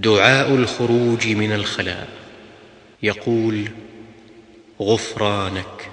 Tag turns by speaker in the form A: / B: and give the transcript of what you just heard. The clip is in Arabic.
A: دعاء الخروج من الخلاء. يقول غفرانك.